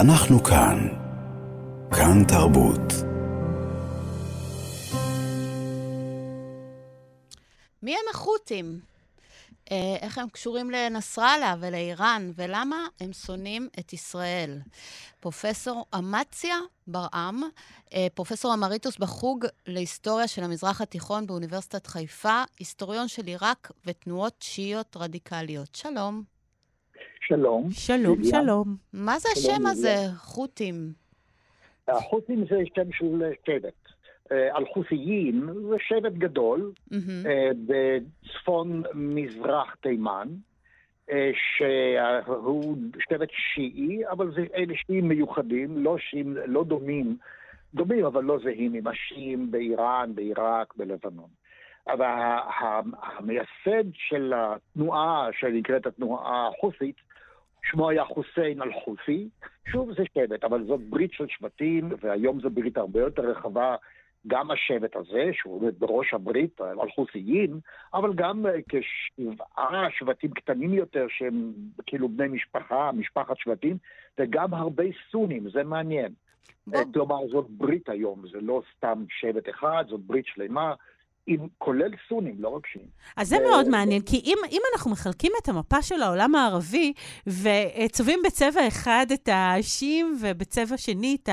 אנחנו כאן. כאן תרבות. מי הם החות'ים? אה, איך הם קשורים לנסראללה ולאיראן, ולמה הם שונאים את ישראל. פרופסור אמציה ברעם, אה, פרופסור אמריטוס בחוג להיסטוריה של המזרח התיכון באוניברסיטת חיפה, היסטוריון של עיראק ותנועות שיעיות רדיקליות. שלום. שלום. שלום, שלום. מה זה השם הזה, חות'ים? החות'ים זה שם של שבט. אלחות'יים זה שבט גדול אה, בצפון מזרח תימן, אה, שהוא שבט שיעי, אבל זה אלה שיעים מיוחדים, לא שיעים, לא דומים, דומים אבל לא זהים עם השיעים באיראן, בעיראק, בלבנון. אבל המייסד של התנועה שנקראת התנועה החות'ית, שמו היה חוסיין אל-חות'י, שוב זה שבט, אבל זאת ברית של שבטים, והיום זו ברית הרבה יותר רחבה גם השבט הזה, שהוא עומד בראש הברית, אלחות'יין, אבל גם אה, כשבעה שבטים קטנים יותר שהם כאילו בני משפחה, משפחת שבטים, וגם הרבה סונים, זה מעניין. בוא. כלומר, זאת ברית היום, זה לא סתם שבט אחד, זאת ברית שלמה. עם, כולל סונים, לא רק שיעים. אז זה מאוד מעניין, כי אם, אם אנחנו מחלקים את המפה של העולם הערבי, וצובעים בצבע אחד את השיעים ובצבע שני את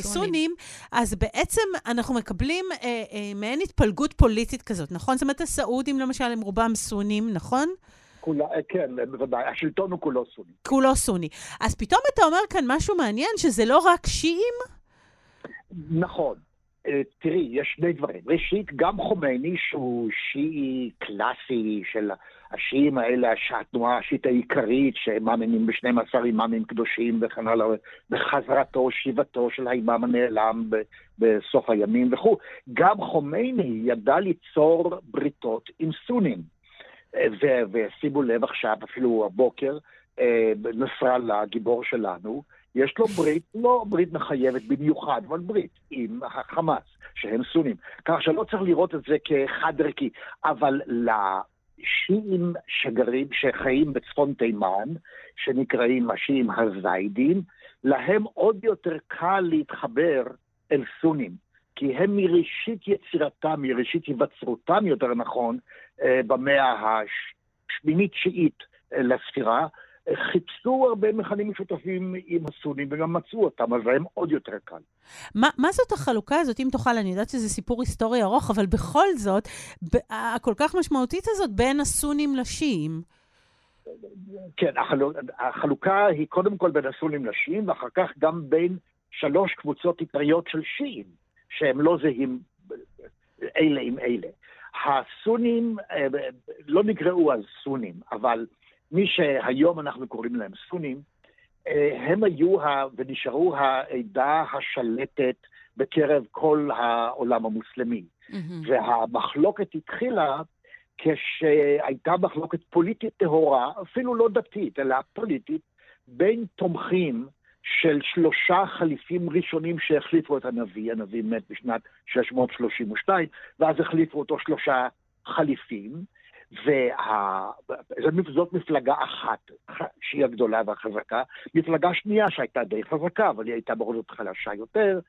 הסונים, אז בעצם אנחנו מקבלים אה, אה, מעין התפלגות פוליטית כזאת, נכון? זאת אומרת, הסעודים למשל הם רובם סונים, נכון? כולה, כן, בוודאי, השלטון הוא כולו סוני. כולו סוני. אז פתאום אתה אומר כאן משהו מעניין, שזה לא רק שיעים? נכון. אה, תראי, יש שני דברים. ראשית, גם חומייני, שהוא שיעי קלאסי של השיעים האלה, התנועה השיעית העיקרית, שמאמינים ב-12 אימאמים קדושים וכן הלאה, בחזרתו, שיבתו של האימאם הנעלם בסוף הימים וכו'. גם חומייני ידע ליצור בריתות עם סונים. אה, ושימו לב עכשיו, אפילו הבוקר, אה, נסראללה, הגיבור שלנו, יש לו ברית, לא ברית מחייבת במיוחד, אבל ברית עם החמאס, שהם סונים. כך שלא צריך לראות את זה כחד ערכי, אבל לשיעים שגרים, שחיים בצפון תימן, שנקראים השיעים הזיידים, להם עוד יותר קל להתחבר אל סונים. כי הם מראשית יצירתם, מראשית היווצרותם יותר נכון, אה, במאה השמינית-תשיעית אה, לספירה, חיפשו הרבה מכנים משותפים עם הסונים וגם מצאו אותם, אז להם עוד יותר קל. מה, מה זאת החלוקה הזאת, אם תוכל, אני יודעת שזה סיפור היסטורי ארוך, אבל בכל זאת, הכל כך משמעותית הזאת בין הסונים לשיעים. כן, החלוק, החלוקה היא קודם כל בין הסונים לשיעים, ואחר כך גם בין שלוש קבוצות עיקריות של שיעים, שהם לא זהים אלה עם אלה. הסונים אה, לא נקראו אז סונים, אבל מי שהיום אנחנו קוראים להם סונים, אה, הם היו ונשארו העדה השלטת בקרב כל העולם המוסלמי. Mm-hmm. והמחלוקת התחילה כשהייתה מחלוקת פוליטית טהורה, אפילו לא דתית, אלא פוליטית, בין תומכים של שלושה חליפים ראשונים שהחליפו את הנביא, הנביא מת בשנת 632, ואז החליפו אותו שלושה חליפים, וזאת מפלגה אחת, שהיא הגדולה והחזקה. מפלגה שנייה שהייתה די חזקה, אבל היא הייתה בכל זאת חלשה יותר,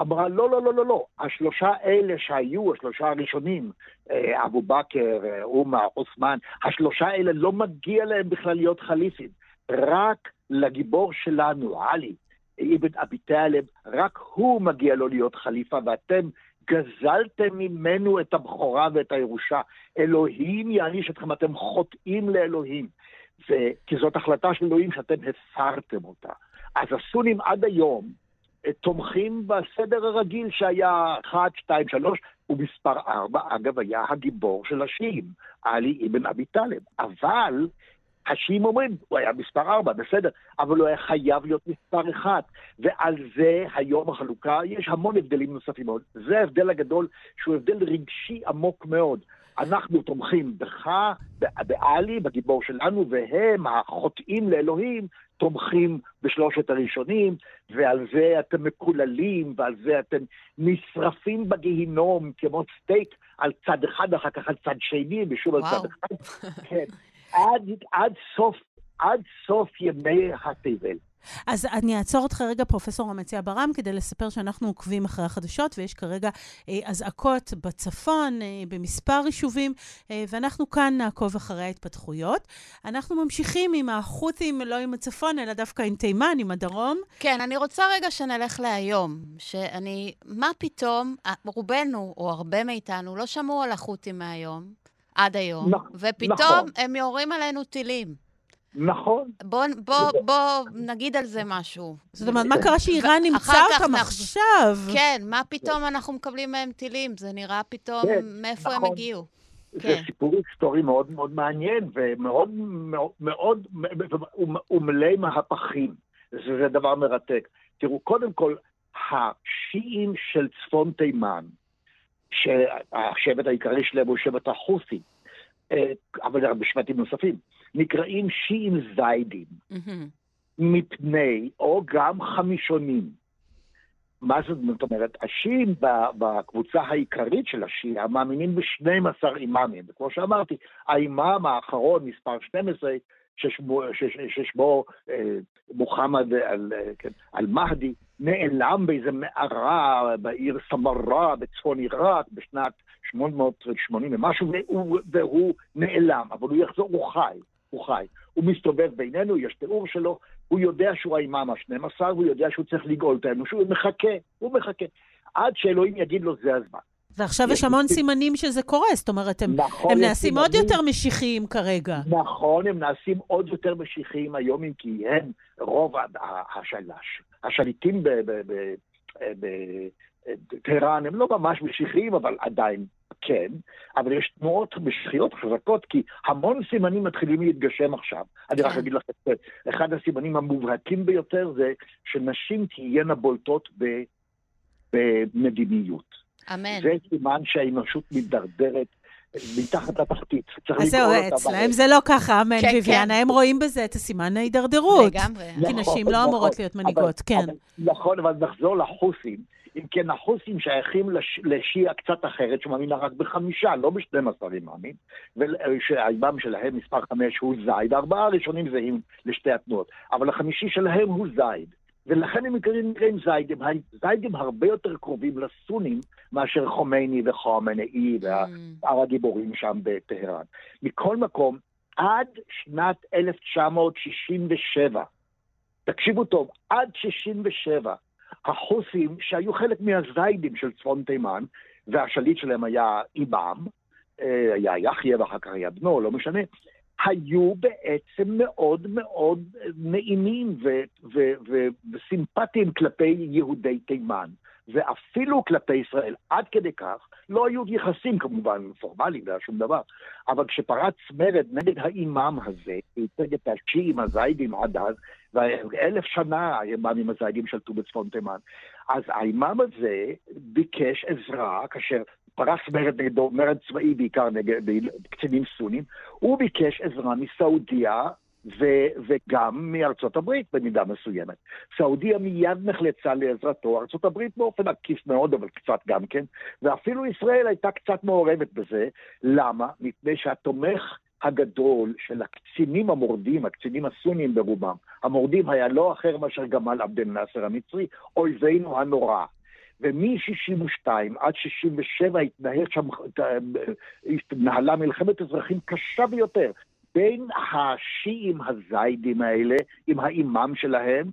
אמרה, לא, לא, לא, לא, לא, השלושה אלה שהיו, השלושה הראשונים, אה, אבו בכר, אה, עומר, עות'מן, השלושה אלה לא מגיע להם בכלל להיות חליפים. רק לגיבור שלנו, עלי, אבן אבי טלב, רק הוא מגיע לו להיות חליפה, ואתם גזלתם ממנו את הבכורה ואת הירושה. אלוהים יעניש אתכם, אתם חוטאים לאלוהים. ו... כי זאת החלטה של אלוהים שאתם הפרתם אותה. אז הסונים עד היום אה, תומכים בסדר הרגיל שהיה 1, 2, 3, ומספר 4, אגב, היה הגיבור של השיעים, עלי אבן אבי טלב. אבל השיעים אומרים, הוא היה מספר ארבע, בסדר, אבל הוא היה חייב להיות מספר אחד. ועל זה היום החלוקה, יש המון הבדלים נוספים מאוד. זה ההבדל הגדול, שהוא הבדל רגשי עמוק מאוד. אנחנו תומכים בך, בעלי, בגיבור שלנו, והם, החוטאים לאלוהים, תומכים בשלושת הראשונים, ועל זה אתם מקוללים, ועל זה אתם נשרפים בגיהינום כמו סטייק על צד אחד, אחר כך על צד שני, ושוב על צד אחד. כן. עד, עד סוף עד סוף ימי התבל. אז אני אעצור אותך רגע, פרופסור המציע ברם, כדי לספר שאנחנו עוקבים אחרי החדשות, ויש כרגע אה, אזעקות בצפון, אה, במספר יישובים, אה, ואנחנו כאן נעקוב אחרי ההתפתחויות. אנחנו ממשיכים עם החות'ים, לא עם הצפון, אלא דווקא עם תימן, עם הדרום. כן, אני רוצה רגע שנלך להיום, שאני, מה פתאום, רובנו, או הרבה מאיתנו, לא שמעו על החות'ים מהיום, עד היום, נכון, ופתאום נכון. הם יורים עלינו טילים. נכון. בוא, בוא, בוא נגיד על זה משהו. זאת אומרת, מה קרה שאיראן נמצא אותם נחזור. עכשיו? כן, מה פתאום אנחנו מקבלים מהם טילים? זה נראה פתאום כן, מאיפה הם נכון. הגיעו. זה כן. סיפור היסטורי מאוד מאוד מעניין ומאוד מאוד, מאוד הוא הוא מלא מהפכים. זה, זה דבר מרתק. תראו, קודם כל, השיעים של צפון תימן, שהשבט העיקרי שלהם הוא שבט החות'י, אה, אבל הרבה שבטים נוספים, נקראים שיעים זיידים, מהמם. מפני, או גם חמישונים. מה זאת אומרת? השיעים בקבוצה העיקרית של השיעה מאמינים ב-12 אימאמים. וכמו שאמרתי, האימאם האחרון, מספר 12, ששמו, שש- ששמו אה, מוחמד אל- אה, כן, אל-מהדי, נעלם באיזה מערה בעיר סמרה בצפון עיראק בשנת 880 ומשהו, והוא, והוא נעלם, אבל הוא יחזור, הוא חי, הוא חי. הוא מסתובב בינינו, יש תיאור שלו, הוא יודע שהוא האימאם ה-12, והוא יודע שהוא צריך לגאול את האנושות, הוא מחכה, הוא מחכה. עד שאלוהים יגיד לו, זה הזמן. ועכשיו יש יש המון מספיק- סימנים שזה קורה, זאת אומרת, הם נכון, הם נעשים עוד סימנים. יותר משיחיים כרגע. נכון, הם נעשים עוד יותר משיחיים היום, אם כי הם רוב השלש. השליטים ב- ב- ב- ב- בטהרן הם לא ממש משיחיים, אבל עדיין כן. אבל יש תנועות משיחיות חזקות, כי המון סימנים מתחילים להתגשם עכשיו. אני רק כן. אגיד לך, אחד הסימנים המובהקים ביותר זה שנשים תהיינה בולטות במדיניות. אמן. זה סימן שהאנושות מידרדרת מתחת לתחתית. צריך אז זהו, אצלהם. זה לא ככה, אמן כן, ויביאנה, כן. הם רואים בזה את הסימן ההידרדרות. לגמרי. כי נכון, נשים לא נכון. אמורות להיות מנהיגות, אבל- כן. אבל- נכון, אבל נחזור לחוסים. אם כן, החוסים שייכים לש- לשיעה קצת אחרת, שמאמינה רק בחמישה, לא ב-12 אימאמים, ושהאימאם שלהם, מספר חמש, הוא זייד. הארבעה הראשונים זהים לשתי התנועות, אבל החמישי שלהם הוא זייד. ולכן הם נקראים נקראים זיידים. הזיידים הרבה יותר קרובים לסונים מאשר חומייני וחומנאי Mm. ושאר הגיבורים שם בטהרן. מכל מקום, עד שנת 1967, תקשיבו טוב, עד 67, החוסים, שהיו חלק מהזיידים של צפון תימן, והשליט שלהם היה אימאם, אה, היה יחיה ואחר כך היה בנו, לא משנה, היו בעצם מאוד מאוד נעימים ו- ו- וסימפטיים כלפי יהודי תימן, ואפילו כלפי ישראל. עד כדי כך, לא היו יחסים כמובן פורמליים, לא היה שום דבר, אבל כשפרץ מרד נגד האימאם הזה, ייצג את השיעים הזיידים עד אז, ואלף שנה האימאמים הזיידים שלטו בצפון תימן. אז האימאם הזה ביקש עזרה כאשר פרץ מרד נגדו, מרד צבאי בעיקר נגד קצינים סונים, הוא ביקש עזרה מסעודיה ו- וגם מארצות הברית במידה מסוימת. סעודיה מיד נחלצה לעזרתו, ארצות הברית באופן עקיף מאוד, אבל קצת גם כן, ואפילו ישראל הייתה קצת מעורבת בזה. למה? מפני שהתומך הגדול של הקצינים המורדים, הקצינים הסונים ברובם, המורדים היה לא אחר מאשר גמל עבד אל-נאצר המצרי, אויבינו הנורא. ומ-62 עד 67 התנהל שם, התנהלה מלחמת אזרחים קשה ביותר בין השיעים הזיידים האלה, עם האימאם שלהם,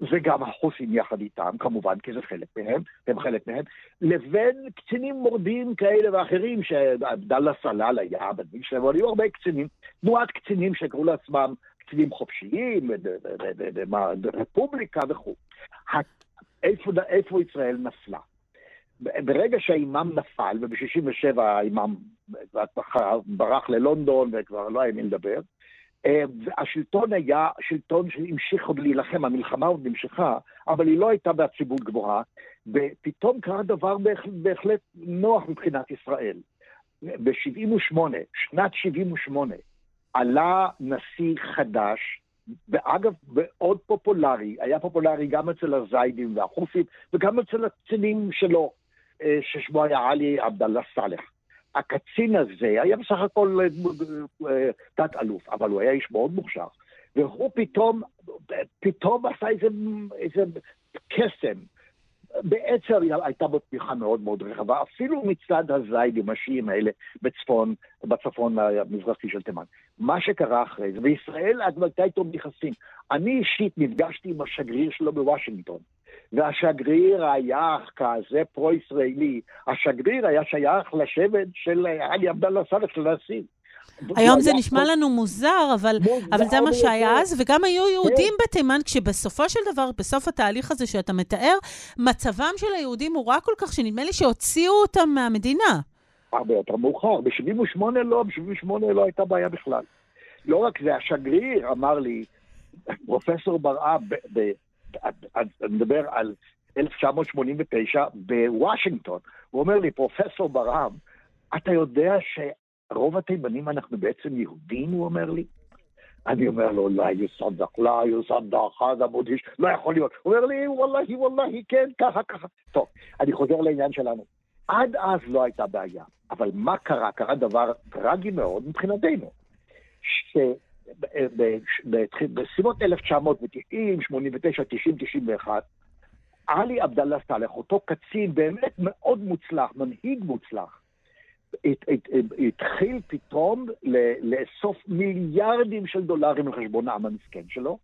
וגם החוסים יחד איתם, כמובן, כי זה חלק מהם, הם חלק מהם, לבין קצינים מורדים כאלה ואחרים, שעבדאללה סלל היה בדין שלהם, אבל היו הרבה קצינים, תנועת קצינים שקראו לעצמם קצינים חופשיים, רפובליקה וכו'. איפה, איפה ישראל נפלה? ברגע שהאימאם נפל, וב-67' האימאם ברח ללונדון וכבר לא היה מי לדבר, השלטון היה שלטון שהמשיך עוד להילחם, המלחמה עוד נמשכה, אבל היא לא הייתה בעצימות גבוהה, ופתאום קרה דבר בהחלט נוח מבחינת ישראל. ב-78, שנת 78, עלה נשיא חדש, ואגב, מאוד פופולרי, היה פופולרי גם אצל הזיידים והחופים, וגם אצל הקצינים שלו, ששמו היה עלי עבדאללה סאלח. הקצין הזה היה בסך הכל תת-אלוף, אבל הוא היה איש מאוד מוכשר. והוא פתאום, פתאום עשה איזה, איזה קסם. בעצם הייתה בו תמיכה מאוד מאוד רחבה, אפילו מצד הזיידים השיעים האלה בצפון, בצפון המזרחי של תימן. מה שקרה אחרי זה, וישראל עד מתי איתו ביחסים. אני אישית נפגשתי עם השגריר שלו בוושינגטון, והשגריר היה כזה פרו-ישראלי. השגריר היה שייך לשבט של עלי עבדאללה סאלח של הנשיא. היום זה נשמע לנו מוזר, אבל, אבל זה מה שהיה אז, וגם היו יהודים כן. בתימן, כשבסופו של דבר, בסוף התהליך הזה שאתה מתאר, מצבם של היהודים הוא רע כל כך, שנדמה לי שהוציאו אותם מהמדינה. הרבה יותר מאוחר. ב-78 לא, ב-78 לא הייתה בעיה בכלל. לא רק זה, השגריר אמר לי, פרופסור ברעם, אני מדבר על 1989 בוושינגטון, הוא אומר לי, פרופסור ברעם, אתה יודע רוב התימנים אנחנו בעצם יהודים, הוא אומר לי. אני אומר לו, לא יסדק, לא יסדק, חדה מודיש, לא יכול להיות. הוא אומר לי, וואללה, וואללה, כן, ככה, ככה. טוב, אני חוזר לעניין שלנו. עד אז לא הייתה בעיה, אבל מה קרה? קרה דבר טרגי מאוד מבחינתנו. שבסביבות 1990, 89, 90, 91, עלי עבדאללה סאלח, אותו קצין באמת מאוד מוצלח, מנהיג מוצלח, התחיל פתאום לאסוף מיליארדים של דולרים לחשבון העם המסכן שלו,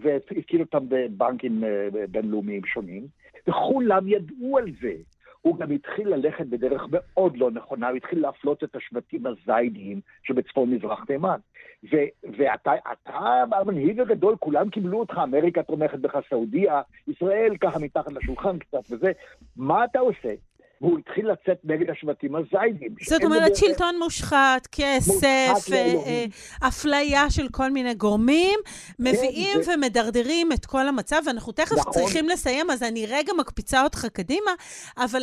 והפקיד אותם בבנקים אה, בינלאומיים שונים, וכולם ידעו על זה. הוא גם התחיל ללכת בדרך מאוד לא נכונה, הוא התחיל להפלות את השבטים הזיידיים שבצפון מזרח תימן. ואתה המנהיג הגדול, כולם קיבלו אותך, אמריקה תומכת בך, סעודיה, ישראל ככה מתחת לשולחן קצת וזה. מה אתה עושה? והוא התחיל לצאת נגד השבטים הזיידים. זאת אומרת. שלטון מושחת, כסף, אה, אה, אפליה של כל מיני גורמים, כן, מביאים. ומדרדרים את כל המצב, ואנחנו תכף נכון. צריכים לסיים, אז אני רגע מקפיצה אותך קדימה, אבל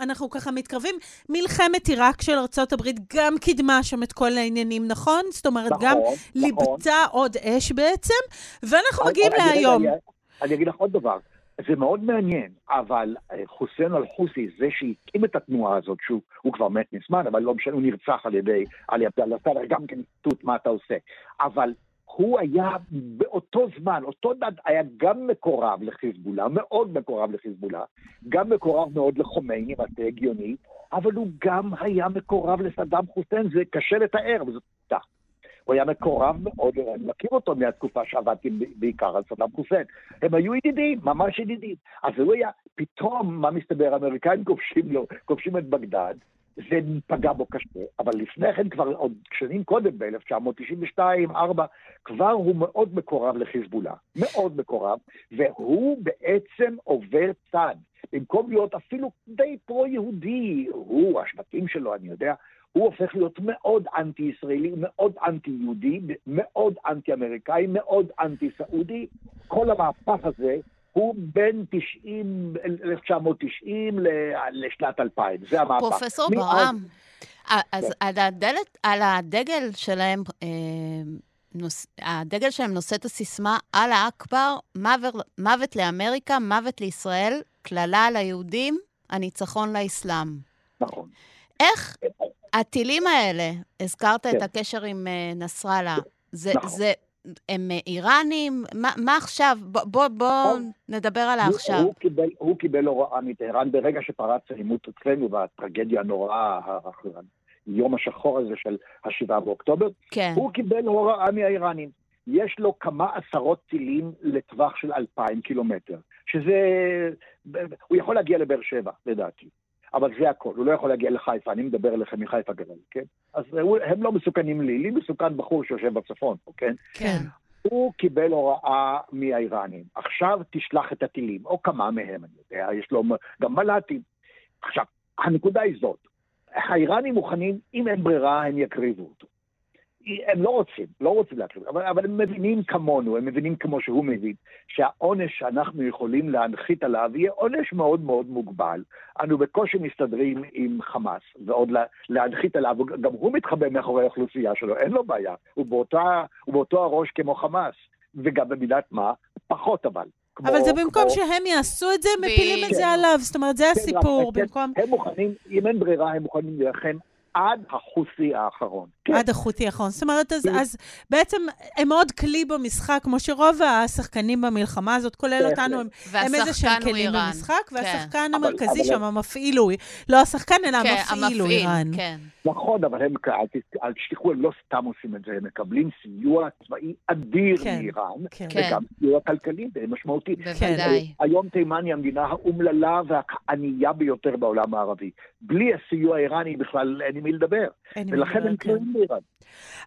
אנחנו, ככה מתקרבים. מלחמת עיראק של ארה"ב גם קידמה שם את כל העניינים, נכון? זאת אומרת, נכון, גם נכון. ליבתה עוד אש בעצם, ואנחנו מגיעים להיום. אני אגיד לך עוד דבר. זה מאוד מעניין, אבל אה, חוסיין אל-חוסי, זה שהקים את התנועה הזאת, שהוא כבר מת מזמן, אבל לא משנה, הוא נרצח על ידי עלי עבדאללה סאלח, גם כן תות מה אתה עושה. אבל הוא היה באותו זמן, אותו דד היה גם מקורב לחיזבאללה, מאוד מקורב לחיזבאללה, גם מקורב מאוד לחומייני, מה זה הגיוני, אבל הוא גם היה מקורב לסדאם חוסיין, זה קשה לתאר, וזאת. הוא היה מקורב מאוד, אני מכיר אותו מהתקופה שעבדתי בעיקר על סדאם חוסיין. הם היו ידידים, ממש ידידים. אז הוא היה, פתאום, מה מסתבר, האמריקאים כובשים לו, כובשים את בגדד, זה פגע בו קשה, אבל לפני כן, כבר עוד שנים קודם, ב-1992-2004, כבר הוא מאוד מקורב לחיזבאללה. מאוד מקורב, והוא בעצם עובר צד. במקום להיות אפילו די פרו-יהודי, הוא, השבטים שלו, אני יודע, הוא הופך להיות מאוד אנטי-ישראלי, מאוד אנטי-יהודי, מאוד אנטי-אמריקאי, מאוד אנטי-סעודי. כל המהפך הזה הוא בין 90, 1990 לשנת 2000. זה המהפך. פרופסור ברם, אז כן. על, הדלת, על הדגל שלהם, אה, נוס, הדגל שלהם נושא את הסיסמה, אללה אכבר, מוות, מוות לאמריקה, מוות לישראל, קללה על היהודים, הניצחון לאסלאם. נכון. איך הטילים האלה, הזכרת כן. את הקשר עם uh, נסראללה, זה, נכון. זה, הם אה, איראנים? מה, מה עכשיו? בוא, בוא, בוא נכון. נדבר על העכשיו. הוא, הוא, קיבל, הוא קיבל הוראה מטהרן ברגע שפרץ העימות אצלנו והטרגדיה הנוראה, היום השחור הזה של השבעה באוקטובר. כן. הוא קיבל הוראה מהאיראנים. יש לו כמה עשרות טילים לטווח של אלפיים קילומטר, שזה... הוא יכול להגיע לבאר שבע, לדעתי. אבל זה הכל, הוא לא יכול להגיע לחיפה, אני מדבר אליכם מחיפה גדול, כן? אז הם לא מסוכנים לי, לי מסוכן בחור שיושב בצפון, כן? כן. הוא קיבל הוראה מהאיראנים, עכשיו תשלח את הטילים, או כמה מהם, אני יודע, יש לו גם מל"טים. עכשיו, הנקודה היא זאת, האיראנים מוכנים, אם אין ברירה, הם יקריבו אותו. הם לא רוצים, לא רוצים להקריב, אבל, אבל הם מבינים כמונו, הם מבינים כמו שהוא מבין, שהעונש שאנחנו יכולים להנחית עליו יהיה עונש מאוד מאוד מוגבל. אנו בקושי מסתדרים עם חמאס, ועוד לה, להנחית עליו, גם הוא מתחבא מאחורי האוכלוסייה שלו, אין לו בעיה, הוא, באותה, הוא באותו הראש כמו חמאס, וגם במידת מה, פחות אבל. כמו, אבל זה במקום כמו... שהם יעשו את זה, מפילים את זה עליו, זאת אומרת, זה כן, הסיפור, במקום... הם מוכנים, אם אין ברירה, הם מוכנים להילחם עד החוסי האחרון. כן. עד החותי האחרון. זאת אומרת, אז, כן. אז בעצם הם עוד כלי במשחק, כמו שרוב השחקנים במלחמה הזאת, כולל כן, אותנו, הם, הם איזה שהם כלים איראן. במשחק, כן. והשחקן כן. המרכזי אבל, שם, אבל... המפעיל הוא, לא השחקן, אלא כן, המפעיל הוא איראן. כן. נכון, אבל הם, אל, אל תשכחו, הם לא סתם עושים את זה, הם מקבלים סיוע צבאי אדיר כן, מאיראן, כן. וגם סיוע כלכלי די משמעותי. בוודאי. היום תימן היא המדינה האומללה והענייה ביותר בעולם הערבי. בלי הסיוע האיראני בכלל אין עם מי לדבר. ולכן הם תלויים באיראן.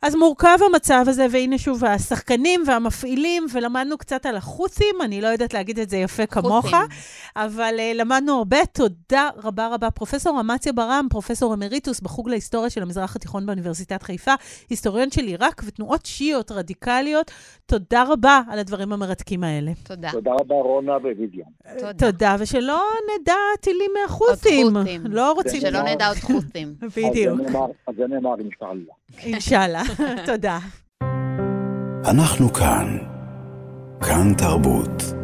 אז מורכב המצב הזה, והנה שוב, השחקנים והמפעילים, ולמדנו קצת על החות'ים, אני לא יודעת להגיד את זה יפה כמוך, אבל uh, למדנו הרבה. תודה רבה רבה. פרופסור אמציה ברם, פרופסור אמריטוס בחוג להיסטוריה של המזרח התיכון באוניברסיטת חיפה, היסטוריון של עיראק ותנועות שיעיות רדיקליות. תודה רבה על הדברים המרתקים האלה. תודה. תודה רבה, רונה ווידיאן. תודה. תודה, ושלא נדע טילים מהחות'ים. לא רוצים... שלא נדע עוד חות'ים. בדיוק. אז זה נאמר, אינשאללה. אינשאללה. תודה. אנחנו כאן. כאן תרבות.